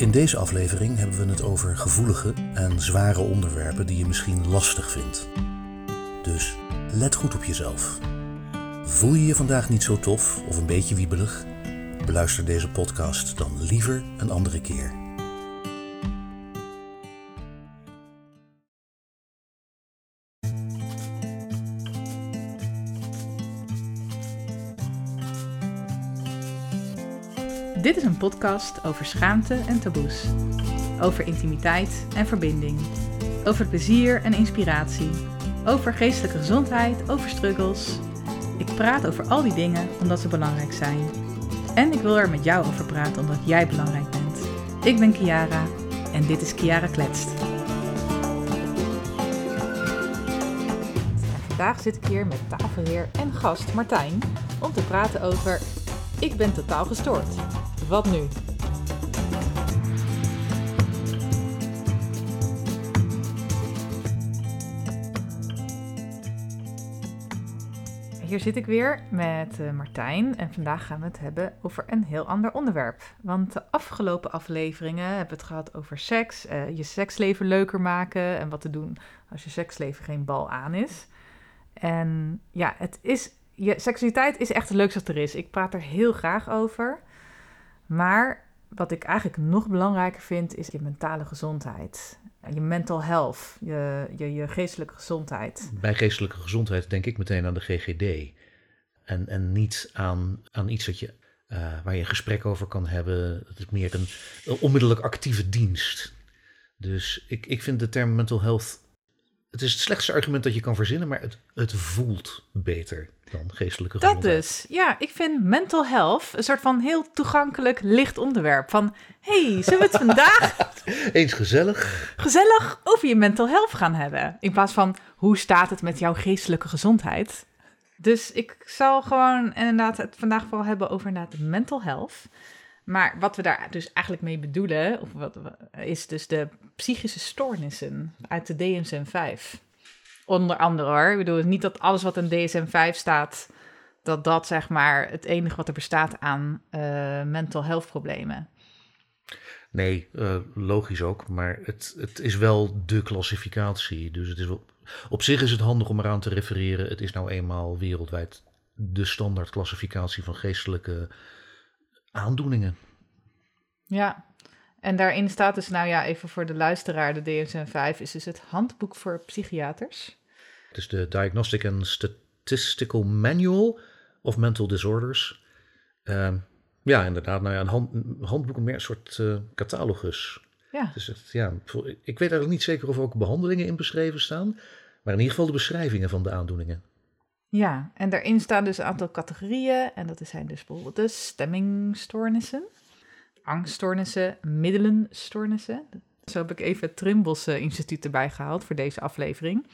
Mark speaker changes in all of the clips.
Speaker 1: In deze aflevering hebben we het over gevoelige en zware onderwerpen die je misschien lastig vindt. Dus let goed op jezelf. Voel je je vandaag niet zo tof of een beetje wiebelig? Beluister deze podcast dan liever een andere keer.
Speaker 2: Dit is een podcast over schaamte en taboes. Over intimiteit en verbinding. Over plezier en inspiratie. Over geestelijke gezondheid, over struggles. Ik praat over al die dingen omdat ze belangrijk zijn. En ik wil er met jou over praten omdat jij belangrijk bent. Ik ben Kiara en dit is Kiara Kletst. Vandaag zit ik hier met tafelheer en gast Martijn om te praten over Ik ben totaal gestoord. Wat nu? Hier zit ik weer met uh, Martijn en vandaag gaan we het hebben over een heel ander onderwerp. Want de afgelopen afleveringen hebben we het gehad over seks, uh, je seksleven leuker maken en wat te doen als je seksleven geen bal aan is. En ja, het is, je seksualiteit is echt het leukste wat er is. Ik praat er heel graag over. Maar wat ik eigenlijk nog belangrijker vind, is je mentale gezondheid. Je mental health, je, je, je geestelijke gezondheid.
Speaker 1: Bij geestelijke gezondheid denk ik meteen aan de GGD. En, en niet aan, aan iets dat je, uh, waar je een gesprek over kan hebben. Het is meer een, een onmiddellijk actieve dienst. Dus ik, ik vind de term mental health het is het slechtste argument dat je kan verzinnen, maar het, het voelt beter dan geestelijke gezondheid.
Speaker 2: Dat dus. Ja, ik vind mental health een soort van heel toegankelijk, licht onderwerp. Van, hey, zullen we het vandaag...
Speaker 1: Eens gezellig.
Speaker 2: Gezellig over je mental health gaan hebben. In plaats van, hoe staat het met jouw geestelijke gezondheid? Dus ik zal gewoon inderdaad het vandaag vooral hebben over inderdaad mental health. Maar wat we daar dus eigenlijk mee bedoelen, of wat, is dus de psychische stoornissen uit de DSM-5. Onder andere hoor. Ik bedoel, niet dat alles wat in DSM-5 staat, dat dat zeg maar het enige wat er bestaat aan uh, mental health problemen.
Speaker 1: Nee, uh, logisch ook, maar het, het is wel de klassificatie. Dus het is wel, op zich is het handig om eraan te refereren. Het is nou eenmaal wereldwijd de standaard klassificatie van geestelijke aandoeningen.
Speaker 2: Ja, en daarin staat dus, nou ja, even voor de luisteraar, de DSM-5 is dus het handboek voor psychiaters.
Speaker 1: Het is de Diagnostic and Statistical Manual of Mental Disorders. Uh, ja, inderdaad, nou ja, een, hand, een handboek, meer een soort uh, catalogus.
Speaker 2: Ja.
Speaker 1: Dus het, ja. Ik weet eigenlijk niet zeker of er ook behandelingen in beschreven staan, maar in ieder geval de beschrijvingen van de aandoeningen.
Speaker 2: Ja, en daarin staan dus een aantal categorieën. En dat zijn dus bijvoorbeeld de stemmingstoornissen, angststoornissen, middelenstoornissen. Zo heb ik even het Trimbos eh, Instituut erbij gehaald voor deze aflevering.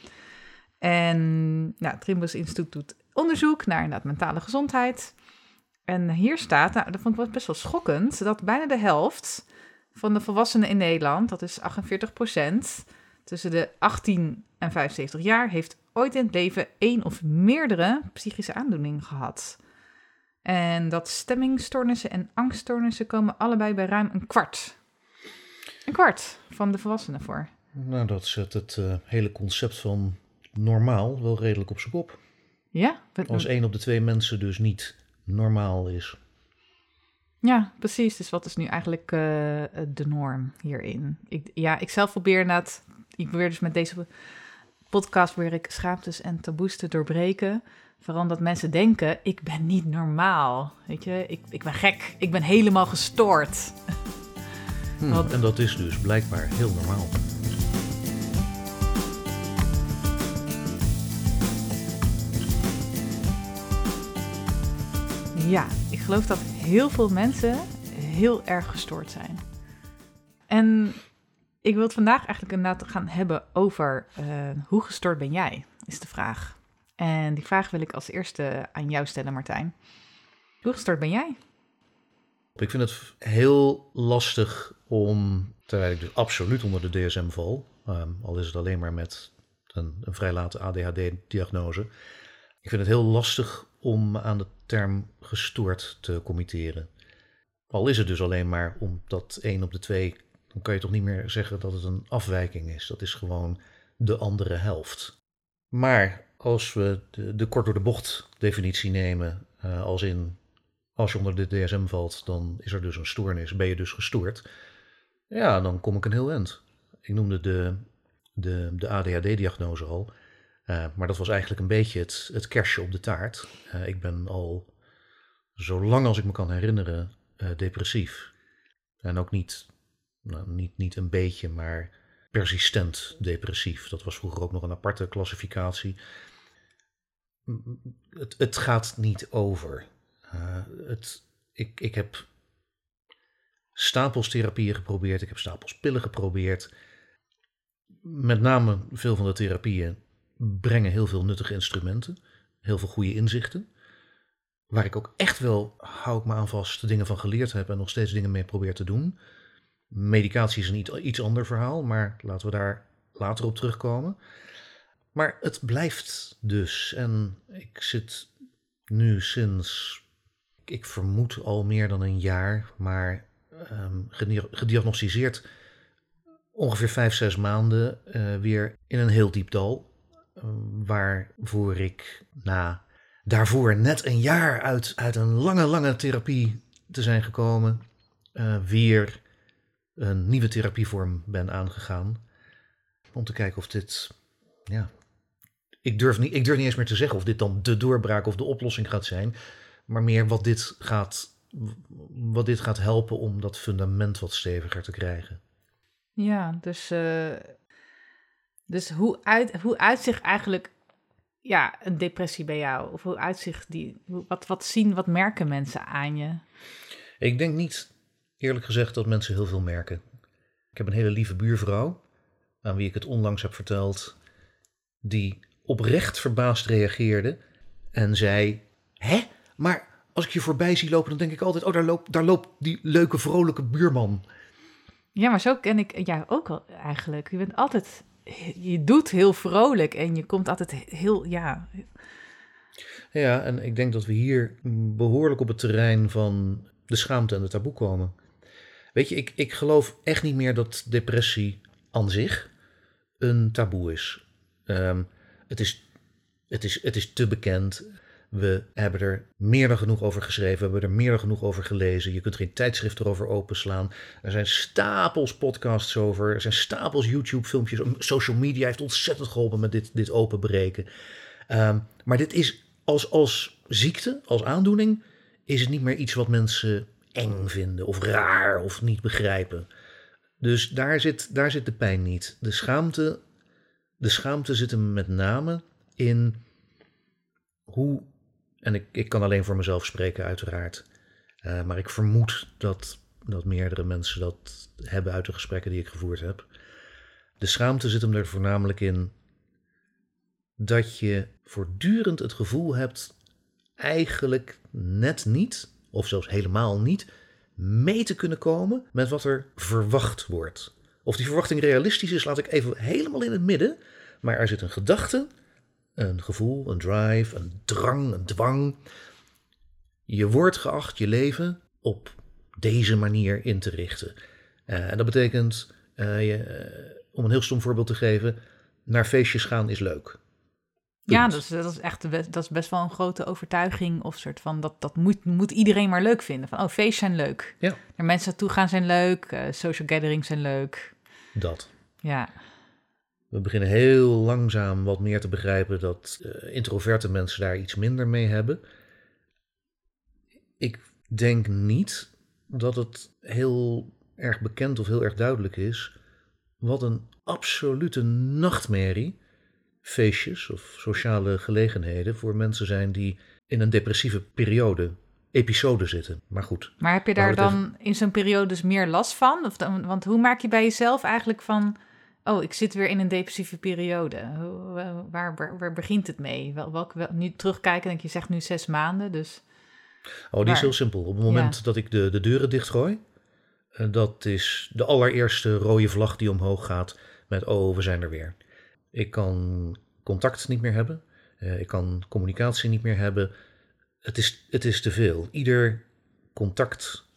Speaker 2: En nou, het Trimbos Instituut doet onderzoek naar mentale gezondheid. En hier staat, nou, dat vond ik best wel schokkend, dat bijna de helft van de volwassenen in Nederland, dat is 48 procent, tussen de 18 en 75 jaar, heeft ooit in het leven één of meerdere psychische aandoeningen gehad. En dat stemmingstoornissen en angststoornissen komen allebei bij ruim een kwart. Een kwart van de volwassenen voor.
Speaker 1: Nou, dat zet het uh, hele concept van normaal wel redelijk op zijn kop.
Speaker 2: Ja.
Speaker 1: Als één op de twee mensen dus niet normaal is.
Speaker 2: Ja, precies. Dus wat is nu eigenlijk uh, de norm hierin? Ik, ja, ik zelf probeer inderdaad... Ik probeer dus met deze podcast probeer ik schaamtes en taboes te doorbreken. Vooral omdat mensen denken, ik ben niet normaal. Weet je, ik, ik ben gek. Ik ben helemaal gestoord.
Speaker 1: Hmm, Want, en dat is dus blijkbaar heel normaal.
Speaker 2: Ja, ik geloof dat heel veel mensen heel erg gestoord zijn. En ik wil het vandaag eigenlijk inderdaad gaan hebben over uh, hoe gestoord ben jij, is de vraag. En die vraag wil ik als eerste aan jou stellen, Martijn. Hoe gestoord ben jij?
Speaker 1: Ik vind het heel lastig om, terwijl ik dus absoluut onder de DSM val, um, al is het alleen maar met een, een vrij late ADHD-diagnose. Ik vind het heel lastig om aan de term gestoord te committeren. Al is het dus alleen maar omdat één op de twee, dan kan je toch niet meer zeggen dat het een afwijking is. Dat is gewoon de andere helft. Maar als we de, de kort door de bocht definitie nemen, uh, als in als je onder de DSM valt, dan is er dus een stoornis, ben je dus gestoord. Ja, dan kom ik een heel eind. Ik noemde de, de, de ADHD-diagnose al. Uh, maar dat was eigenlijk een beetje het, het kerstje op de taart. Uh, ik ben al zo lang als ik me kan herinneren uh, depressief. En ook niet, nou, niet, niet een beetje, maar persistent depressief. Dat was vroeger ook nog een aparte klassificatie. Het, het gaat niet over. het, ik, ik heb stapels therapieën geprobeerd, ik heb stapels pillen geprobeerd. Met name veel van de therapieën brengen heel veel nuttige instrumenten, heel veel goede inzichten. Waar ik ook echt wel, hou ik me aan vast, dingen van geleerd heb en nog steeds dingen mee probeer te doen. Medicatie is een iets ander verhaal, maar laten we daar later op terugkomen. Maar het blijft dus. En ik zit nu sinds, ik vermoed al meer dan een jaar, maar um, gediagnosticeerd ongeveer vijf, zes maanden uh, weer in een heel diep dal. Waarvoor ik na daarvoor net een jaar uit, uit een lange, lange therapie te zijn gekomen, uh, weer een nieuwe therapievorm ben aangegaan. Om te kijken of dit, ja, ik durf, niet, ik durf niet eens meer te zeggen of dit dan de doorbraak of de oplossing gaat zijn, maar meer wat dit gaat, wat dit gaat helpen om dat fundament wat steviger te krijgen.
Speaker 2: Ja, dus, uh, dus hoe, uit, hoe uitzicht eigenlijk ja, een depressie bij jou? Of hoe uitzicht die? Wat, wat zien, wat merken mensen aan je?
Speaker 1: Ik denk niet, eerlijk gezegd, dat mensen heel veel merken. Ik heb een hele lieve buurvrouw, aan wie ik het onlangs heb verteld, die oprecht verbaasd reageerde en zei: Hè? Maar als ik je voorbij zie lopen, dan denk ik altijd: Oh, daar loopt, daar loopt die leuke, vrolijke buurman.
Speaker 2: Ja, maar zo ken ik jou ook wel eigenlijk. Je bent altijd je doet heel vrolijk en je komt altijd heel, ja.
Speaker 1: Ja, en ik denk dat we hier behoorlijk op het terrein van de schaamte en de taboe komen. Weet je, ik, ik geloof echt niet meer dat depressie aan zich een taboe is. Um, het, is het, is het is te bekend. We hebben er meer dan genoeg over geschreven, we hebben er meer dan genoeg over gelezen. Je kunt geen tijdschrift erover openslaan. Er zijn stapels podcasts over, er zijn stapels YouTube-filmpjes. Social media heeft ontzettend geholpen met dit, dit openbreken. Um, maar dit is als, als ziekte, als aandoening, is het niet meer iets wat mensen eng vinden of raar of niet begrijpen. Dus daar zit, daar zit de pijn niet. De schaamte, de schaamte zit hem met name in hoe en ik, ik kan alleen voor mezelf spreken, uiteraard. Uh, maar ik vermoed dat, dat meerdere mensen dat hebben uit de gesprekken die ik gevoerd heb. De schaamte zit hem er voornamelijk in dat je voortdurend het gevoel hebt eigenlijk net niet, of zelfs helemaal niet, mee te kunnen komen met wat er verwacht wordt. Of die verwachting realistisch is, laat ik even helemaal in het midden. Maar er zit een gedachte een gevoel, een drive, een drang, een dwang. Je wordt geacht je leven op deze manier in te richten. Uh, en dat betekent, uh, je, uh, om een heel stom voorbeeld te geven, naar feestjes gaan is leuk.
Speaker 2: Ja, dat is, dat is echt best, dat is best wel een grote overtuiging of soort van dat, dat moet, moet iedereen maar leuk vinden. Van oh, feestjes zijn leuk.
Speaker 1: Ja.
Speaker 2: Naar mensen naartoe gaan zijn leuk, social gatherings zijn leuk.
Speaker 1: Dat.
Speaker 2: Ja.
Speaker 1: We beginnen heel langzaam wat meer te begrijpen dat uh, introverte mensen daar iets minder mee hebben. Ik denk niet dat het heel erg bekend of heel erg duidelijk is wat een absolute nachtmerrie feestjes of sociale gelegenheden voor mensen zijn die in een depressieve periode, episode zitten. Maar goed.
Speaker 2: Maar heb je daar dan in zo'n periode dus meer last van? Of dan, want hoe maak je bij jezelf eigenlijk van oh, ik zit weer in een depressieve periode. Waar, waar, waar begint het mee? Wel, welke, nu terugkijken, denk je, zegt nu zes maanden, dus...
Speaker 1: Oh, die is heel simpel. Op het moment dat ik de, de deuren dichtgooi, uh, dat is de allereerste rode vlag die omhoog gaat met, oh, we zijn er weer. Ik kan contact niet meer hebben, uh, ik kan communicatie niet meer hebben. Het is, het is te veel. Ieder contact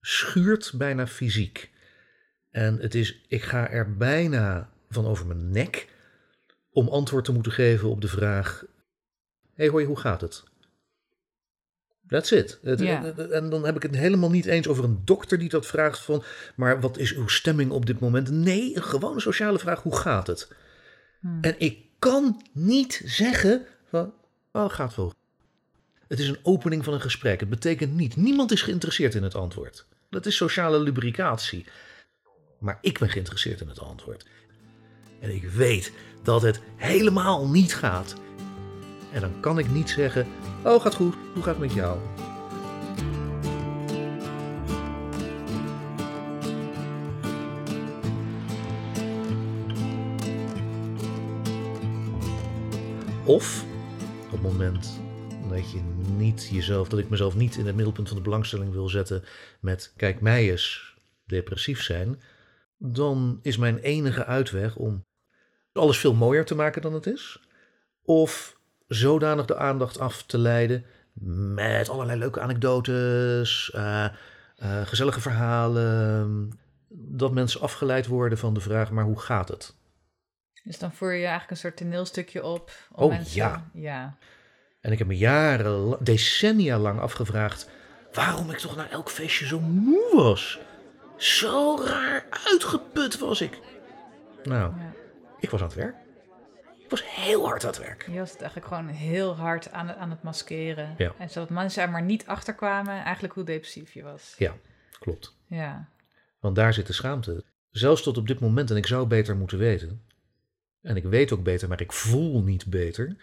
Speaker 1: schuurt bijna fysiek. En het is, ik ga er bijna van over mijn nek om antwoord te moeten geven op de vraag: Hé, hey, hoi, hoe gaat het? That's it. En dan heb ik het helemaal niet eens over een dokter die dat vraagt van, maar wat is uw stemming op dit moment? Nee, een gewone sociale vraag, hoe gaat het?
Speaker 2: Hmm.
Speaker 1: En ik kan niet zeggen van, oh, gaat wel. Het is een opening van een gesprek. Het betekent niet, niemand is geïnteresseerd in het antwoord. Dat is sociale lubricatie. Maar ik ben geïnteresseerd in het antwoord. En ik weet dat het helemaal niet gaat. En dan kan ik niet zeggen, oh, gaat goed, hoe gaat het met jou? Of op het moment dat je niet jezelf, dat ik mezelf niet in het middelpunt van de belangstelling wil zetten met kijk mij eens depressief zijn, dan is mijn enige uitweg om alles veel mooier te maken dan het is. Of zodanig de aandacht af te leiden met allerlei leuke anekdotes, eh, eh, gezellige verhalen, dat mensen afgeleid worden van de vraag, maar hoe gaat het?
Speaker 2: Dus dan voer je eigenlijk een soort toneelstukje op. Om
Speaker 1: Oh,
Speaker 2: mensen,
Speaker 1: ja.
Speaker 2: ja.
Speaker 1: En ik heb me jaren, decennia lang afgevraagd waarom ik toch na elk feestje zo moe was. Zo raar uitgeput was ik. Nou,
Speaker 2: ja.
Speaker 1: ik was aan het werk. Ik was heel hard aan het werk.
Speaker 2: Je was het eigenlijk gewoon heel hard aan het, aan het maskeren.
Speaker 1: Ja.
Speaker 2: En zodat mensen er maar niet achter kwamen eigenlijk hoe depressief je was.
Speaker 1: Ja, klopt.
Speaker 2: Ja.
Speaker 1: Want daar zit de schaamte. Zelfs tot op dit moment, en ik zou beter moeten weten. En ik weet ook beter, maar ik voel niet beter.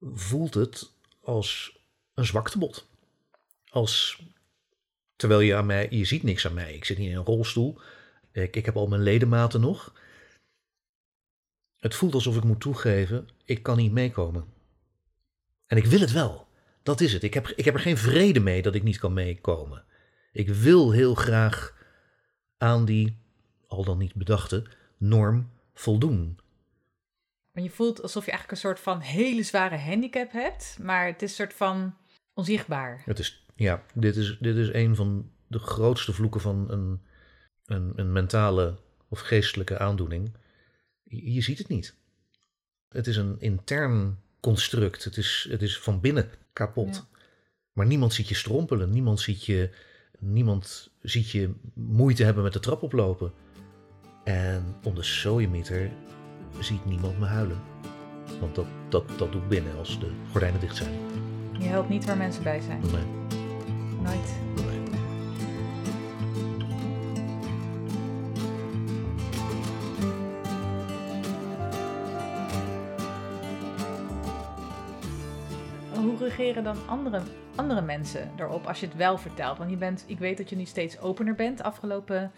Speaker 1: Voelt het als een zwaktebod. Als, terwijl je aan mij, je ziet niks aan mij. Ik zit niet in een rolstoel. Ik, ik heb al mijn ledematen nog. Het voelt alsof ik moet toegeven, ik kan niet meekomen. En ik wil het wel. Dat is het. Ik heb, ik heb er geen vrede mee dat ik niet kan meekomen. Ik wil heel graag aan die, al dan niet bedachte, norm voldoen.
Speaker 2: Maar je voelt alsof je eigenlijk een soort van hele zware handicap hebt. Maar het is een soort van onzichtbaar.
Speaker 1: Het is, ja, dit is, dit is een van de grootste vloeken van een, een, een mentale of geestelijke aandoening. Je, je ziet het niet. Het is een intern construct. Het is, het is van binnen kapot.
Speaker 2: Ja.
Speaker 1: Maar niemand ziet je strompelen. Niemand ziet je, niemand ziet je moeite hebben met de trap oplopen. En om de sojemieter ziet niemand me huilen. Want dat, dat, dat doe ik binnen als de gordijnen dicht zijn.
Speaker 2: Je helpt niet waar mensen bij zijn.
Speaker 1: Nee,
Speaker 2: Hoe reageren dan andere, andere mensen erop als je het wel vertelt? Want je bent, ik weet dat je nu steeds opener bent afgelopen,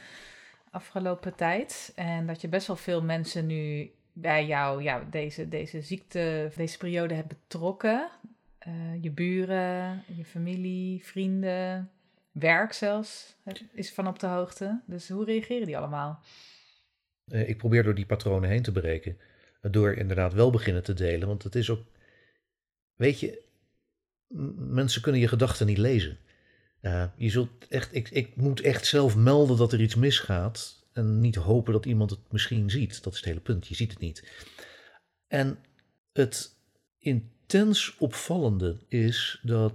Speaker 2: afgelopen tijd. En dat je best wel veel mensen nu bij jou ja, deze, deze ziekte, deze periode hebt betrokken. Eh, je buren, je familie, vrienden, werk zelfs is van op de hoogte. Dus hoe reageren die allemaal?
Speaker 1: Eh, ik probeer door die patronen heen te breken. Door inderdaad wel beginnen te delen. Want het is ook. Weet je, mensen kunnen je gedachten niet lezen. Eh, je zult echt, ik, ik moet echt zelf melden dat er iets misgaat. En niet hopen dat iemand het misschien ziet. Dat is het hele punt. Je ziet het niet. En het intens opvallende is dat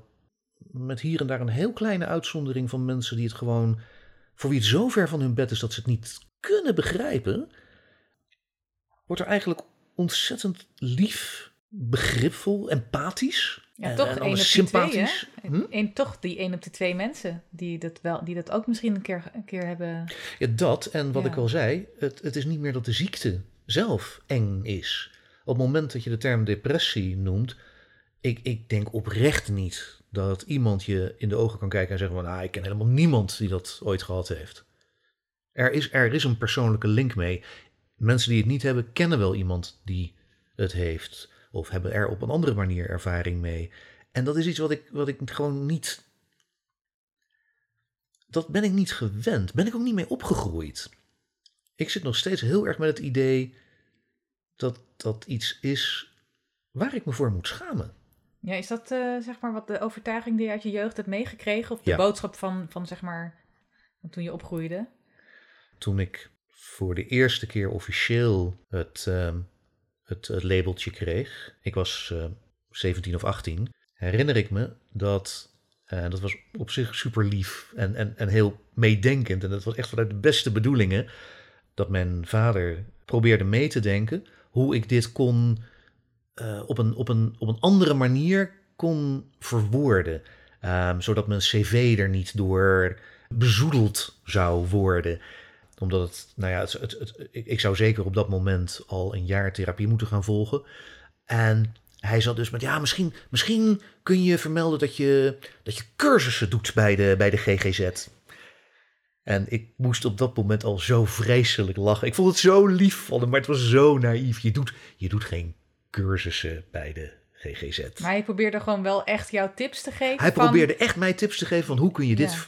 Speaker 1: met hier en daar een heel kleine uitzondering van mensen die het gewoon. voor wie het zo ver van hun bed is dat ze het niet kunnen begrijpen. wordt er eigenlijk ontzettend lief, begripvol, empathisch.
Speaker 2: Ja,
Speaker 1: en,
Speaker 2: toch één op twee,
Speaker 1: sympathisch. Hm?
Speaker 2: En toch die één op de twee mensen die dat, wel, die dat ook misschien een keer, een keer hebben.
Speaker 1: Ja, dat en wat
Speaker 2: Ja.
Speaker 1: ik al zei, het, het is niet meer dat de ziekte zelf eng is. Op het moment dat je de term depressie noemt, ik, ik denk oprecht niet dat iemand je in de ogen kan kijken en zeggen van, ah, ik ken helemaal niemand die dat ooit gehad heeft. Er is, er is een persoonlijke link mee. Mensen die het niet hebben, kennen wel iemand die het heeft. Of hebben er op een andere manier ervaring mee. En dat is iets wat ik, wat ik gewoon niet. Dat ben ik niet gewend. Ben ik ook niet mee opgegroeid. Ik zit nog steeds heel erg met het idee dat dat iets is waar ik me voor moet schamen.
Speaker 2: Ja, is dat eh, zeg maar wat de overtuiging die je uit je jeugd hebt meegekregen? Of de
Speaker 1: Ja.
Speaker 2: boodschap van, van zeg maar toen je opgroeide?
Speaker 1: Toen ik voor de eerste keer officieel het, ehm, het, het labeltje kreeg, ik was uh, 17 of 18, herinner ik me dat, uh, dat was op zich super lief en, en, en heel meedenkend. En dat was echt vanuit de beste bedoelingen dat mijn vader probeerde mee te denken hoe ik dit kon uh, op, een, op, een, op een andere manier kon verwoorden. Um, zodat mijn cv er niet door bezoedeld zou worden. Omdat het, nou ja, het, het, ik zou zeker op dat moment al een jaar therapie moeten gaan volgen. En hij zat dus met, ja, misschien, misschien kun je vermelden dat je, dat je cursussen doet bij de, bij de GGZ. En ik moest op dat moment al zo vreselijk lachen. Ik vond het zo lief van hem, maar het was zo naïef. Je doet, je doet geen cursussen bij de GGZ.
Speaker 2: Maar hij probeerde gewoon wel echt jouw tips te geven?
Speaker 1: Hij
Speaker 2: van...
Speaker 1: probeerde echt mij tips te geven van hoe kun je dit ja.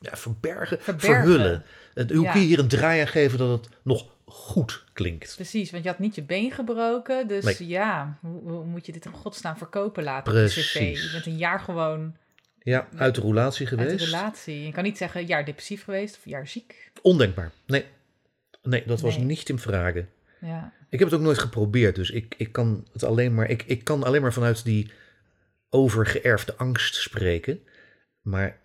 Speaker 1: Ja, verbergen, verbergen, verhullen. En hoe kun je hier een draai aan geven dat het nog goed klinkt.
Speaker 2: Precies, want je had niet je been gebroken. Dus nee. ja, hoe, hoe, moet je dit in godsnaam verkopen laten
Speaker 1: Precies.
Speaker 2: Je bent een jaar gewoon...
Speaker 1: Ja, uit de relatie geweest.
Speaker 2: Uit de relatie. Je kan niet zeggen jaar depressief geweest of jaar ziek.
Speaker 1: Ondenkbaar. Nee, nee dat was nee. niet in vragen.
Speaker 2: Ja.
Speaker 1: Ik heb het ook nooit geprobeerd, dus ik, ik kan het alleen maar, ik, ik kan alleen maar vanuit die overgeërfde angst spreken. Maar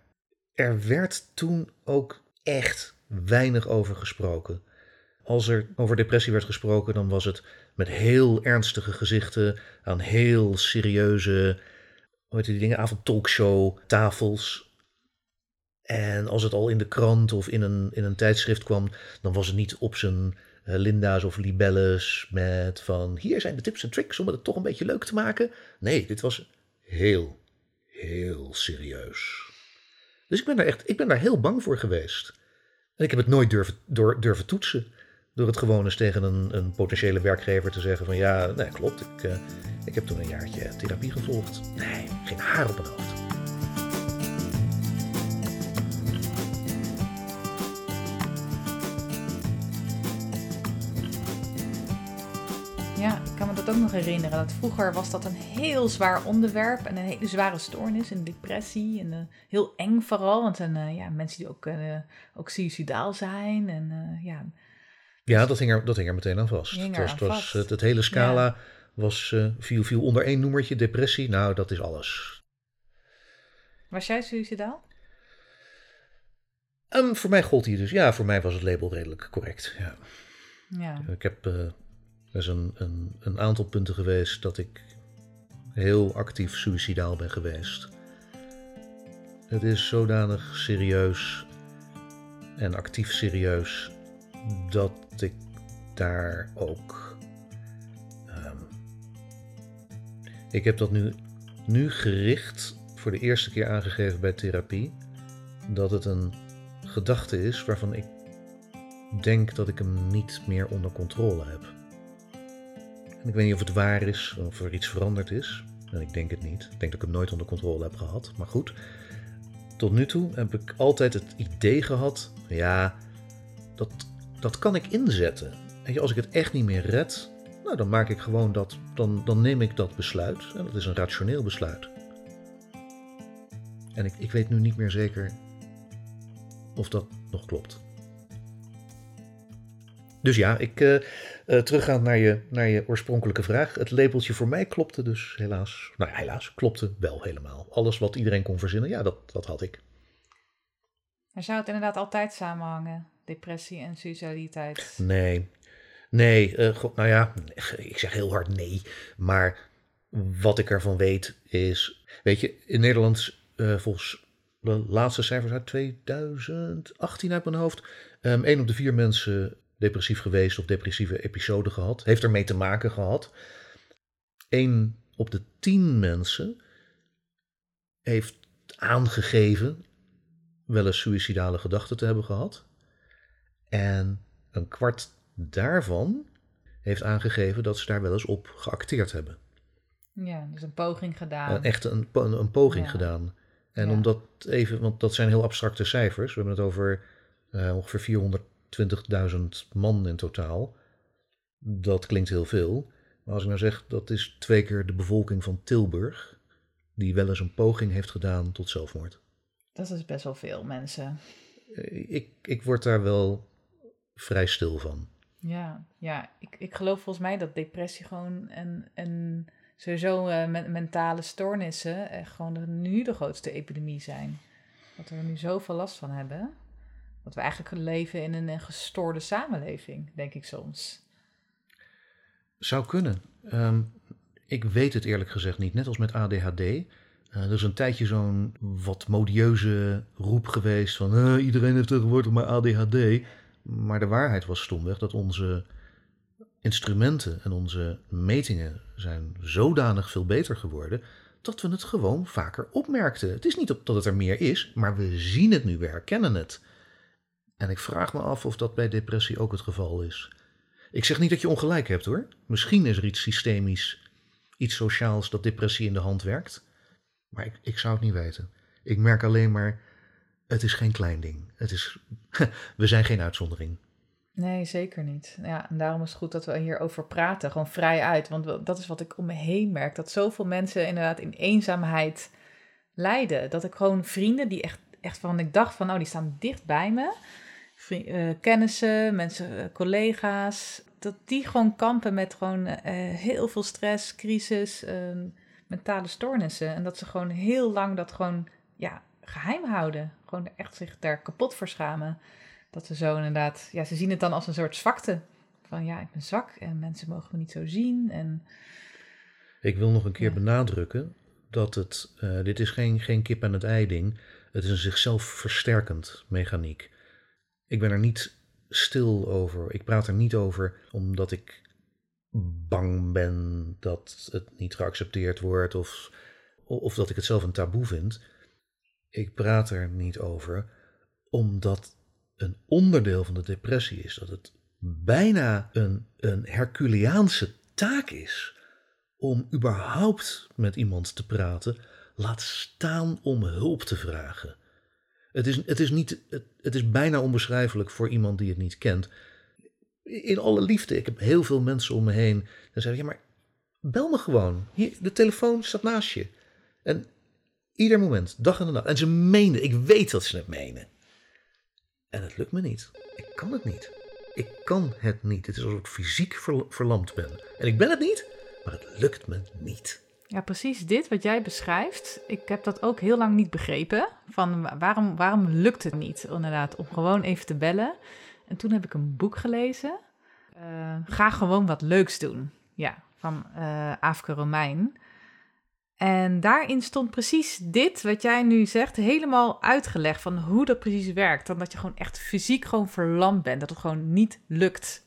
Speaker 1: er werd toen ook echt weinig over gesproken. Als er over depressie werd gesproken, dan was het met heel ernstige gezichten aan heel serieuze, hoe die dingen, avondtalkshow tafels. En als het al in de krant of in een, in een tijdschrift kwam, dan was het niet op zijn uh, Linda's of libelles met van hier zijn de tips en tricks om het toch een beetje leuk te maken. Nee, dit was heel, heel serieus. Dus ik ben daar echt, ik ben daar heel bang voor geweest. En ik heb het nooit durven, door, durven toetsen. Door het gewoon eens tegen een, een potentiële werkgever te zeggen van ja, nee, klopt. Ik, uh, ik heb toen een jaartje therapie gevolgd. Nee, geen haar op mijn hoofd.
Speaker 2: Ja, ik kan me dat ook nog herinneren. Dat vroeger was dat een heel zwaar onderwerp en een hele zware stoornis, een depressie. En uh, heel eng vooral, want zijn uh, ja, mensen die ook, ook suicidaal zijn. En, ja,
Speaker 1: ja, dat hing, er, dat hing er meteen aan vast. Het, was, het, was,
Speaker 2: vast.
Speaker 1: het, het hele scala ja. was, viel, viel onder één noemertje, depressie. Nou, dat is alles.
Speaker 2: Was jij suicidaal?
Speaker 1: Um, voor mij gold hij dus. Ja, voor mij was het label redelijk correct. Ja.
Speaker 2: Ja.
Speaker 1: Ik heb... Er is een, een, een, aantal punten geweest dat ik heel actief suicidaal ben geweest. Het is zodanig serieus en actief serieus dat ik daar ook. Um, ik heb dat nu, nu gericht voor de eerste keer aangegeven bij therapie. Dat het een gedachte is waarvan ik denk dat ik hem niet meer onder controle heb. En ik weet niet of het waar is, of er iets veranderd is. En ik denk het niet. Ik denk dat ik het nooit onder controle heb gehad. Maar goed, tot nu toe heb ik altijd het idee gehad: ja, dat, dat kan ik inzetten. En als ik het echt niet meer red, nou, dan maak ik gewoon dat, dan, dan neem ik dat besluit. En dat is een rationeel besluit. En ik, ik weet nu niet meer zeker of dat nog klopt. Dus ja, ik, uh, teruggaand naar je, naar je oorspronkelijke vraag. Het labeltje voor mij klopte dus helaas. Nou ja, helaas, klopte wel helemaal. Alles wat iedereen kon verzinnen, ja, dat, dat had ik.
Speaker 2: Maar zou het inderdaad altijd samenhangen? Depressie en suicidaliteit?
Speaker 1: Nee. Nee, uh, god, nou ja, ik zeg heel hard nee. Maar wat ik ervan weet is... Weet je, in Nederland volgens de laatste cijfers uit 2018 uit mijn hoofd... Um, één op de vier mensen depressief geweest of depressieve episode gehad. Heeft ermee te maken gehad. Eén op de tien mensen heeft aangegeven wel eens suïcidale gedachten te hebben gehad. En een kwart daarvan heeft aangegeven dat ze daar wel eens op geacteerd hebben.
Speaker 2: Ja, dus een poging gedaan.
Speaker 1: Een, echt een, een, een poging ja. gedaan. En ja. omdat even, want dat zijn heel abstracte cijfers. We hebben het over uh, ongeveer 400 20.000 man in totaal. Dat klinkt heel veel. Maar als ik nou zeg, dat is twee keer de bevolking van Tilburg, die wel eens een poging heeft gedaan tot zelfmoord.
Speaker 2: Dat is best wel veel mensen.
Speaker 1: eh, ik, ik word daar wel vrij stil van.
Speaker 2: Ja, ja. Ik, ik geloof volgens mij dat depressie gewoon en, en sowieso uh, mentale stoornissen echt gewoon de, nu de grootste epidemie zijn. Dat we er nu zoveel last van hebben. Dat we eigenlijk leven in een, gestoorde samenleving, denk ik soms.
Speaker 1: Zou kunnen. Ehm, ik weet het eerlijk gezegd niet. Net als met ADHD. Uh, eh, er is een tijdje zo'n wat modieuze roep geweest van uh, iedereen heeft tegenwoordig maar ADHD. Maar de waarheid was stomweg dat onze instrumenten en onze metingen zijn zodanig veel beter geworden dat we het gewoon vaker opmerkten. Het is niet dat het er meer is, maar we zien het nu, we herkennen het. En ik vraag me af of dat bij depressie ook het geval is. Ik zeg niet dat je ongelijk hebt hoor. Misschien is er iets systemisch, iets sociaals dat depressie in de hand werkt. Maar ik, ik zou het niet weten. Ik merk alleen maar, het is geen klein ding. Het is, we zijn geen uitzondering.
Speaker 2: Nee, zeker niet. Ja, en daarom is het goed dat we hierover praten, gewoon vrij uit. Want dat is wat ik om me heen merk, dat zoveel mensen inderdaad in eenzaamheid lijden. Dat ik gewoon vrienden die echt, echt van, ik dacht van, nou, die staan dicht bij me. Uh, kennissen, mensen, uh, collega's, dat die gewoon kampen met gewoon uh, heel veel stress, crisis, ehm, mentale stoornissen. En dat ze gewoon heel lang dat gewoon, ja, geheim houden. Gewoon echt zich daar kapot voor schamen. Dat ze zo inderdaad, ja, ze zien het dan als een soort zwakte. Van ja, ik ben zwak en mensen mogen me niet zo zien. En,
Speaker 1: ik wil nog een keer benadrukken dat het, uh, dit is geen, geen kip en het ei ding. Het is een zichzelf versterkend mechaniek. Ik ben er niet stil over. Ik praat er niet over omdat ik bang ben dat het niet geaccepteerd wordt of, of dat ik het zelf een taboe vind. Ik praat er niet over omdat een onderdeel van de depressie is dat het bijna een, een Herculeaanse taak is om überhaupt met iemand te praten, laat staan om hulp te vragen. Het is, het is, niet, het, is bijna onbeschrijfelijk voor iemand die het niet kent. In alle liefde, ik heb heel veel mensen om me heen. Dan zeggen ja, maar bel me gewoon. Hier, de telefoon staat naast je. En ieder moment, dag en nacht. En ze menen, ik weet dat ze het menen. En het lukt me niet. Ik kan het niet. Ik kan het niet. Het is alsof ik fysiek verlamd ben. En ik ben het niet, maar het lukt me niet.
Speaker 2: Ja, precies dit wat jij beschrijft. Ik heb dat ook heel lang niet begrepen. Van waarom, waarom lukt het niet, inderdaad, om gewoon even te bellen. En toen heb ik een boek gelezen. Uh, ga gewoon wat leuks doen. Ja, van uh, Afke Romein. En daarin stond precies dit, wat jij nu zegt, helemaal uitgelegd van hoe dat precies werkt. Dan dat je gewoon echt fysiek gewoon verlamd bent. Dat het gewoon niet lukt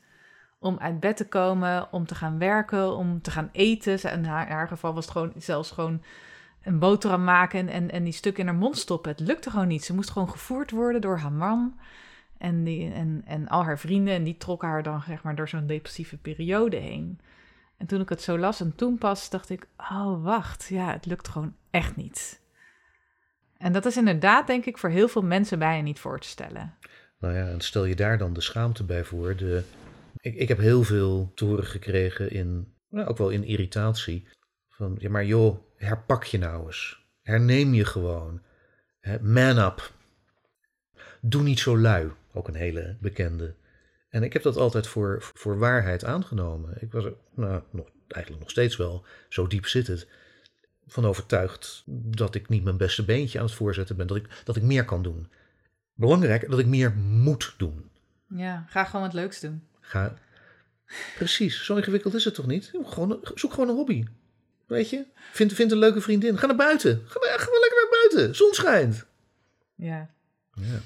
Speaker 2: om uit bed te komen, om te gaan werken, om te gaan eten. In haar, geval was het gewoon zelfs gewoon een boterham maken en, en, en die stuk in haar mond stoppen. Het lukte gewoon niet. Ze moest gewoon gevoerd worden door haar man en, die, en, en al haar vrienden. En die trokken haar dan zeg maar door zo'n depressieve periode heen. En toen ik het zo las en toen pas dacht ik, oh wacht, ja, het lukt gewoon echt niet. En dat is inderdaad, denk ik, voor heel veel mensen bijna niet voor te stellen.
Speaker 1: Nou ja, en stel je daar dan de schaamte bij voor. De, ik, ik heb heel veel te gekregen in, nou, ook wel in irritatie. Van, ja maar joh, herpak je nou eens. Herneem je gewoon. Man up. Doe niet zo lui. Ook een hele bekende. En ik heb dat altijd voor, voor waarheid aangenomen. Ik was er nou, nog, eigenlijk nog steeds wel, zo diep zit het, van overtuigd dat ik niet mijn beste beentje aan het voorzetten ben. Dat ik, dat ik meer kan doen. Belangrijk dat ik meer moet doen.
Speaker 2: Ja, ga gewoon het leuks doen.
Speaker 1: Ga. Precies, zo ingewikkeld is het toch niet? Gewoon, zoek gewoon een hobby. Weet je? Vind, vind een leuke vriendin. Ga naar buiten. Ga, ga maar lekker naar buiten. Zon schijnt.
Speaker 2: Ja.
Speaker 1: Ja.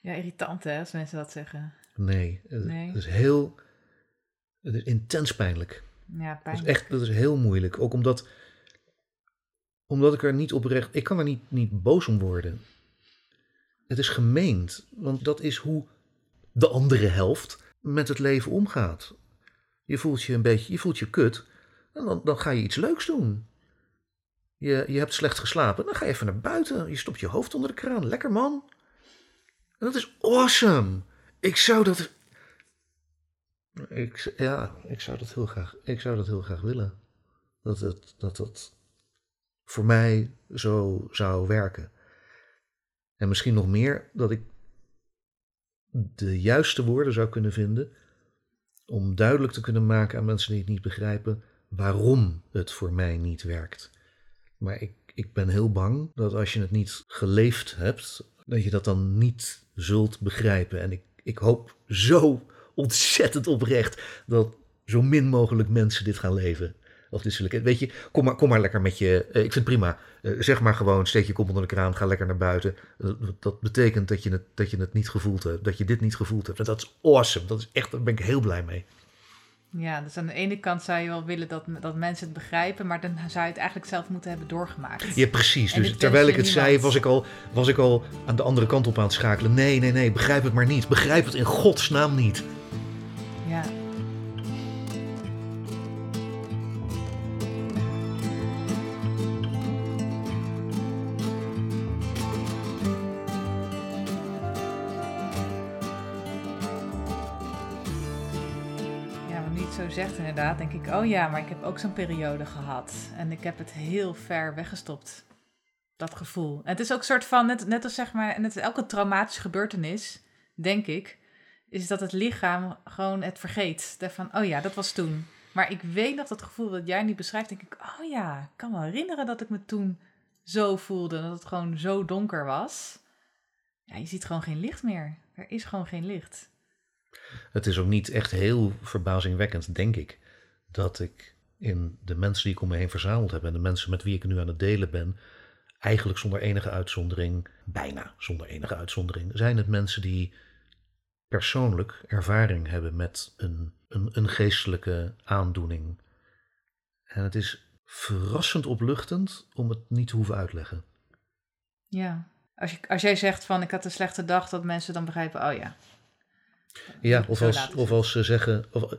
Speaker 2: Ja, irritant hè, als mensen dat zeggen.
Speaker 1: Nee, het is heel, het is intens pijnlijk.
Speaker 2: Ja, pijnlijk.
Speaker 1: Dat is echt, dat is heel moeilijk. Ook omdat, omdat ik er niet oprecht, ik kan er niet, niet boos om worden. Het is gemeend, want dat is hoe de andere helft met het leven omgaat. Je voelt je een beetje, je voelt je kut, en dan, dan ga je iets leuks doen. Je, je hebt slecht geslapen, dan ga je even naar buiten. Je stopt je hoofd onder de kraan. Lekker man. En dat is awesome. Ik zou dat. Ik, ja, ik zou dat heel graag. Ik zou dat heel graag willen. Dat het, dat het voor mij zo zou werken. En misschien nog meer dat ik de juiste woorden zou kunnen vinden om duidelijk te kunnen maken aan mensen die het niet begrijpen waarom het voor mij niet werkt. Maar ik, ik ben heel bang dat als je het niet geleefd hebt, dat je dat dan niet zult begrijpen. En ik, ik hoop zo ontzettend oprecht dat zo min mogelijk mensen dit gaan leven. Of dit weet je, kom maar, kom maar lekker met je. eh, ik vind het prima. Eh, zeg maar gewoon, steek je kop onder de kraan, ga lekker naar buiten. Eh, dat betekent dat je, het, dat je het niet gevoeld hebt. Dat je dit niet gevoeld hebt. En dat is awesome. Dat is echt, daar ben ik heel blij mee.
Speaker 2: Ja, dus aan de ene kant zou je wel willen dat, dat mensen het begrijpen, maar dan zou je het eigenlijk zelf moeten hebben doorgemaakt.
Speaker 1: Ja, precies.
Speaker 2: En
Speaker 1: Dus terwijl ik het zei, was ik, al, was ik al aan de andere kant op aan het schakelen. Nee, nee, nee, begrijp het maar niet. Begrijp het in godsnaam niet.
Speaker 2: Ja, denk ik, oh ja, maar ik heb ook zo'n periode gehad. En ik heb het heel ver weggestopt. Dat gevoel. En het is ook een soort van, net, als zeg maar, net elke traumatische gebeurtenis, denk ik, is dat het lichaam gewoon het vergeet. Van, oh ja, dat was toen. Maar ik weet nog dat gevoel dat jij nu beschrijft, denk ik, oh ja, ik kan me herinneren dat ik me toen zo voelde. Dat het gewoon zo donker was. Ja, je ziet gewoon geen licht meer. Er is gewoon geen licht.
Speaker 1: Het is ook niet echt heel verbazingwekkend, denk ik, dat ik in de mensen die ik om me heen verzameld heb en de mensen met wie ik nu aan het delen ben, eigenlijk zonder enige uitzondering, bijna zonder enige uitzondering, zijn het mensen die persoonlijk ervaring hebben met een, een, een geestelijke aandoening. En het is verrassend opluchtend om het niet te hoeven uitleggen.
Speaker 2: Ja. Als, je, als jij zegt van, ik had een slechte dag, dat mensen dan begrijpen, oh ja.
Speaker 1: Ja, of als, of
Speaker 2: ze
Speaker 1: als ze zeggen. Of,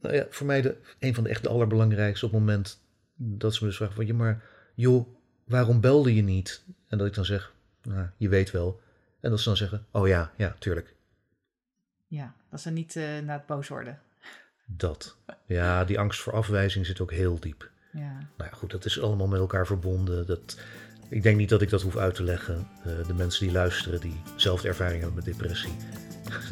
Speaker 1: nou ja, voor mij de, een van de echt de allerbelangrijkste op het moment dat ze me dus vragen: van, ja, maar joh, waarom belde je niet? En dat ik dan zeg: nou, je weet wel. En dat ze dan zeggen: oh ja, ja, tuurlijk.
Speaker 2: Ja, dat ze niet eh naar het boos worden.
Speaker 1: Dat. Ja, die angst voor afwijzing zit ook heel diep.
Speaker 2: Ja.
Speaker 1: Nou ja, goed, dat is allemaal met elkaar verbonden. Dat, ik denk niet dat ik dat hoef uit te leggen. Eh, de mensen die luisteren, die zelf ervaring hebben met depressie,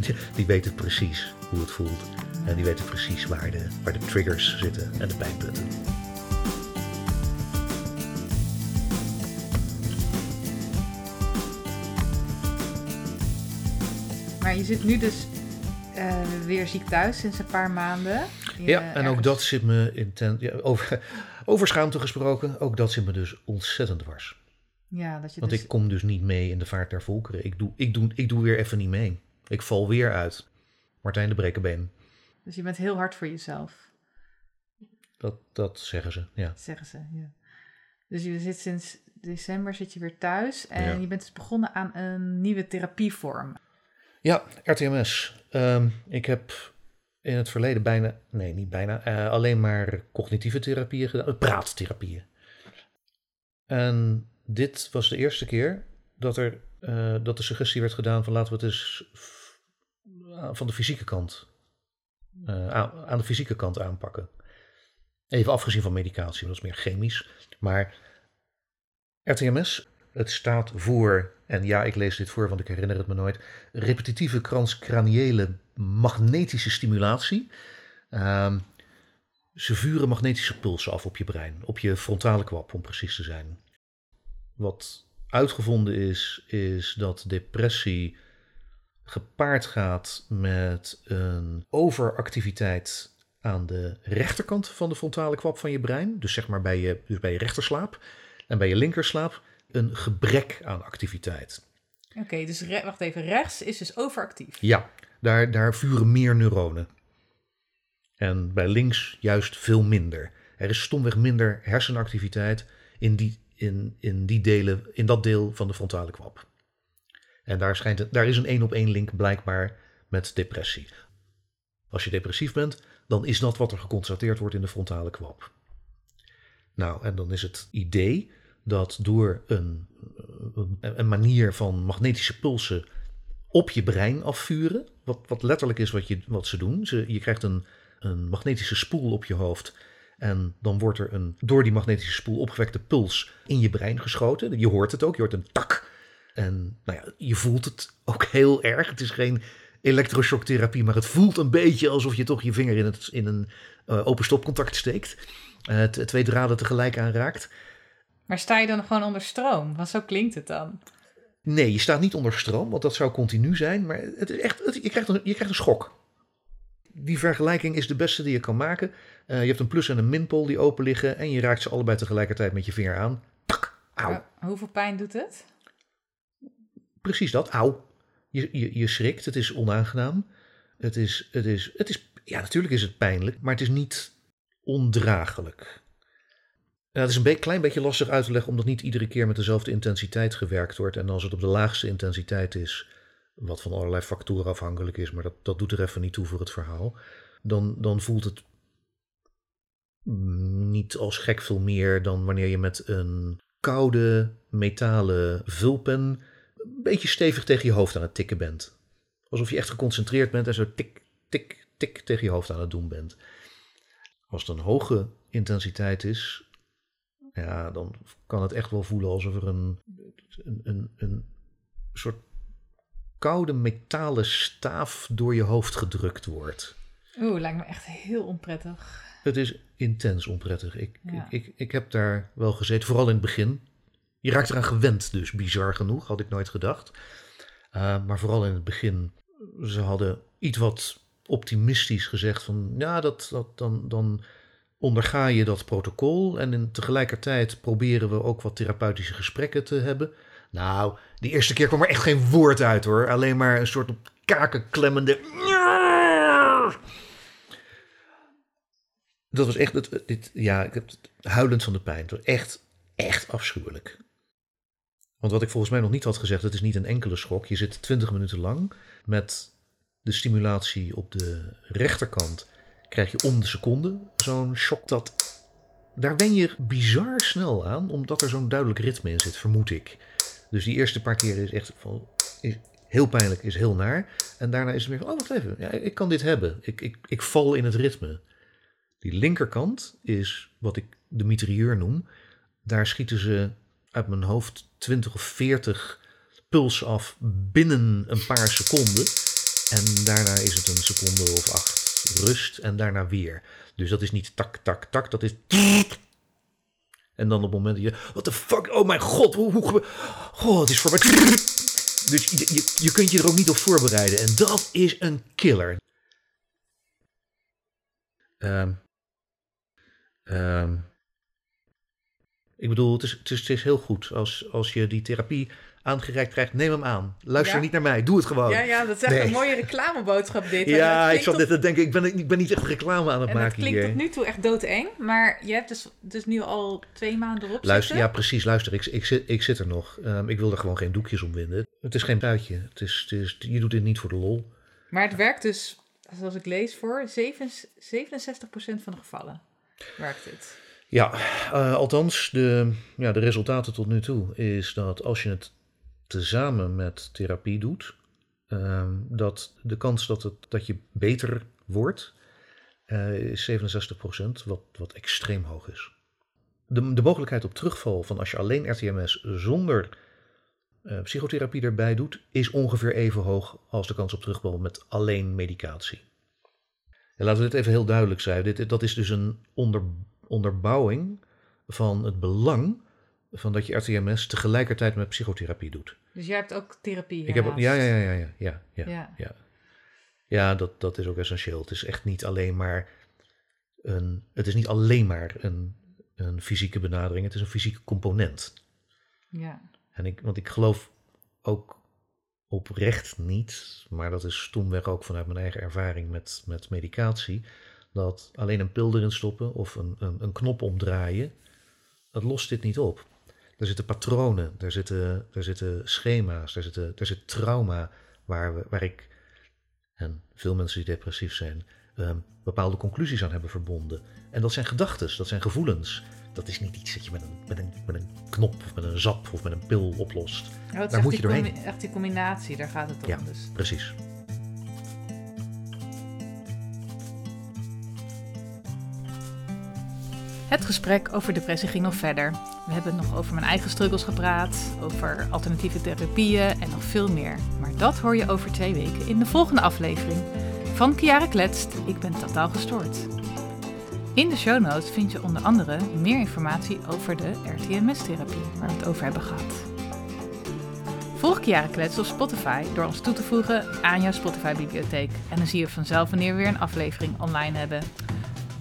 Speaker 1: die, die weten precies hoe het voelt. En die weten precies waar de, waar de triggers zitten en de pijnpunten.
Speaker 2: Maar je zit nu dus eh, weer ziek thuis sinds een paar maanden. Je-
Speaker 1: Ja, en ook dat zit me intent. Ja, over, over schaamte gesproken, ook dat zit me dus ontzettend dwars.
Speaker 2: Ja, dat je
Speaker 1: Want
Speaker 2: dus...
Speaker 1: ik kom dus niet mee in de vaart der volkeren. Ik doe, ik, doe, ik doe weer even niet mee. Ik val weer uit. Martijn de Brekenbeen.
Speaker 2: Dus je bent heel hard voor jezelf,
Speaker 1: Dat, dat zeggen ze, ja.
Speaker 2: zeggen ze. Ja. Dus je zit sinds december zit je weer thuis en
Speaker 1: Ja.
Speaker 2: je bent dus begonnen aan een nieuwe therapievorm.
Speaker 1: Ja, RTMS. Ehm, ik heb in het verleden bijna, nee niet bijna, eh, alleen maar cognitieve therapieën gedaan, eh, praattherapieën. En dit was de eerste keer dat, er, eh, dat de suggestie werd gedaan van laten we het eens van de fysieke kant, aan, aan de fysieke kant aanpakken. Even afgezien van medicatie, dat is meer chemisch. Maar RTMS, het staat voor, en ja, ik lees dit voor, want ik herinner het me nooit, repetitieve transcraniële magnetische stimulatie. Ehm, ze vuren magnetische pulsen af op je brein, op je frontale kwap om precies te zijn. Wat uitgevonden is, is dat depressie gepaard gaat met een overactiviteit aan de rechterkant van de frontale kwap van je brein. Dus zeg maar bij je, dus bij je rechterslaap. En bij je linkerslaap een gebrek aan activiteit.
Speaker 2: Oké, dus wacht even, rechts is dus overactief.
Speaker 1: Ja, daar, daar vuren meer neuronen. En bij links juist veel minder. Er is stomweg minder hersenactiviteit in, die, in, in, die delen, in dat deel van de frontale kwap. En daar, schijnt het, daar is een één op één link blijkbaar met depressie. Als je depressief bent, dan is dat wat er geconstateerd wordt in de frontale kwap. Nou, en dan is het idee dat door een, een, manier van magnetische pulsen op je brein afvuren, wat, wat letterlijk is wat, je, wat ze doen. Je krijgt een, een magnetische spoel op je hoofd en dan wordt er een door die magnetische spoel opgewekte puls in je brein geschoten. Je hoort het ook, je hoort een tak. En nou ja, je voelt het ook heel erg. Het is geen elektroshocktherapie, maar het voelt een beetje alsof je toch je vinger in, het, in een uh, open stopcontact steekt. Uh, twee draden tegelijk aanraakt.
Speaker 2: Maar sta je dan gewoon onder stroom? Want zo klinkt het dan.
Speaker 1: Nee, je staat niet onder stroom, want dat zou continu zijn. Maar het is echt, het, je, krijgt een, je krijgt een schok. Die vergelijking is de beste die je kan maken. Uh, je hebt een plus- en een minpool die open liggen. En je raakt ze allebei tegelijkertijd met je vinger aan. Tak, auw.
Speaker 2: hoeveel pijn doet het?
Speaker 1: Precies dat, auw. Je, je, je schrikt, het is onaangenaam. Het is, het is, het is, ja, natuurlijk is het pijnlijk, maar het is niet ondraaglijk. Dat is een klein beetje lastig uit te leggen, omdat niet iedere keer met dezelfde intensiteit gewerkt wordt. En als het op de laagste intensiteit is, wat van allerlei factoren afhankelijk is, maar dat, dat doet er even niet toe voor het verhaal, dan, dan voelt het niet als gek veel meer dan wanneer je met een koude metalen vulpen een beetje stevig tegen je hoofd aan het tikken bent. Alsof je echt geconcentreerd bent en zo tik, tik, tik tegen je hoofd aan het doen bent. Als het een hoge intensiteit is, ja, dan kan het echt wel voelen alsof er een, een, een, een soort koude metalen staaf door je hoofd gedrukt wordt.
Speaker 2: Oeh, lijkt me echt heel onprettig.
Speaker 1: Het is intens onprettig. Ik, ik, ik, ik heb daar wel gezeten, vooral in het begin. Je raakt eraan gewend, dus bizar genoeg, had ik nooit gedacht. Uh, maar vooral in het begin, ze hadden iets wat optimistisch gezegd van, ja, dat, dat, dan, dan onderga je dat protocol en in, tegelijkertijd proberen we ook wat therapeutische gesprekken te hebben. Nou, die eerste keer kwam er echt geen woord uit hoor, alleen maar een soort op kaken klemmende. Dat was echt, dit, ja, ik heb het huilend van de pijn. Het echt, echt afschuwelijk. Want wat ik volgens mij nog niet had gezegd, het is niet een enkele schok. Je zit 20 minuten lang met de stimulatie op de rechterkant. Krijg je om de seconde zo'n shock dat. Daar wen je bizar snel aan, omdat er zo'n duidelijk ritme in zit, vermoed ik. Dus die eerste paar keer is echt van. Heel pijnlijk, is heel naar. En daarna is het meer van: oh, wacht even, ja, ik kan dit hebben. Ik, ik, ik val in het ritme. Die linkerkant is wat ik de mitrailleur noem. Daar schieten ze uit mijn hoofd 20 of 40 puls af binnen een paar seconden. En daarna is het een seconde of acht rust en daarna weer. Dus dat is niet tak, tak, tak, dat is. En dan op het moment dat je. What the fuck? Oh mijn god, hoe. hoe oh, het is voor mij. Dus je, je, kunt je er ook niet op voorbereiden. En dat is een killer. Um, um, ik bedoel, het is, het is, het is heel goed als, als je die therapie aangereikt krijgt. Neem hem aan. Luister niet naar mij. Doe het gewoon.
Speaker 2: Ja, ja dat is echt een mooie reclameboodschap dit.
Speaker 1: Ja, ik zat dit te denken. Ik ben, ik ben niet echt reclame aan het maken
Speaker 2: hier.
Speaker 1: Het
Speaker 2: klinkt tot nu toe echt doodeng. Maar je hebt dus, dus nu al twee maanden erop
Speaker 1: luister,
Speaker 2: zitten.
Speaker 1: Ja, precies. Luister, ik, ik, zit, ik zit er nog. Um, ik wil er gewoon geen doekjes om winden. Het is geen buitje. Het is, het is, je doet dit niet voor de lol.
Speaker 2: Maar het werkt dus, zoals ik lees, voor 67% van de gevallen werkt het.
Speaker 1: Ja, uh, althans, de, ja, de resultaten tot nu toe is dat als je het tezamen met therapie doet, uh, dat de kans dat, het, dat je beter wordt, uh, is 67%, wat, wat extreem hoog is. De, de mogelijkheid op terugval van als je alleen RTMS zonder uh, psychotherapie erbij doet, is ongeveer even hoog als de kans op terugval met alleen medicatie. En laten we dit even heel duidelijk zijn. Dit, dat is dus een onder, onderbouwing van het belang van dat je RTMS tegelijkertijd met psychotherapie doet.
Speaker 2: Dus jij hebt ook therapie.
Speaker 1: Ik heb ja, ja, ja, ja, ja, ja, ja, ja. ja. dat, dat is ook essentieel. Het is echt niet alleen maar een, het is niet alleen maar een, een fysieke benadering, het is een fysieke component.
Speaker 2: Ja.
Speaker 1: En ik, want ik geloof ook oprecht niet, maar dat is stoemweg ook vanuit mijn eigen ervaring met, met medicatie dat alleen een pil erin stoppen of een, een, een knop omdraaien, dat lost dit niet op. Er zitten patronen, er zitten, er zitten schema's, er, zitten, er zit trauma waar, we, waar ik, en veel mensen die depressief zijn, um, bepaalde conclusies aan hebben verbonden. En dat zijn gedachten, dat zijn gevoelens. Dat is niet iets dat je met een, met een, met een knop of met een zap of met een pil oplost.
Speaker 2: Oh, daar moet je doorheen. Echt die combinatie, daar gaat het om.
Speaker 1: Ja,
Speaker 2: dus.
Speaker 1: precies.
Speaker 2: Het gesprek over depressie ging nog verder. We hebben nog over mijn eigen struggles gepraat, over alternatieve therapieën en nog veel meer. Maar dat hoor je over twee weken in de volgende aflevering van Kiara Kletst. Ik ben totaal gestoord. In de show notes vind je onder andere meer informatie over de RTMS-therapie waar we het over hebben gehad. Volg Kiara Klets op Spotify door ons toe te voegen aan jouw Spotify-bibliotheek. En dan zie je vanzelf wanneer we weer een aflevering online hebben.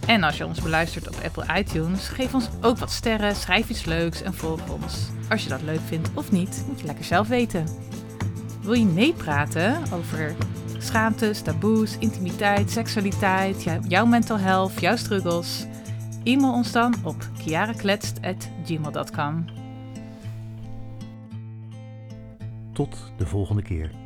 Speaker 2: En als je ons beluistert op Apple iTunes, geef ons ook wat sterren, schrijf iets leuks en volg ons. Als je dat leuk vindt of niet, moet je lekker zelf weten. Wil je meepraten over schaamtes, taboes, intimiteit, seksualiteit, jouw mental health, jouw struggles? E-mail ons dan op kiarakletst.gmail.com.
Speaker 1: Tot de volgende keer.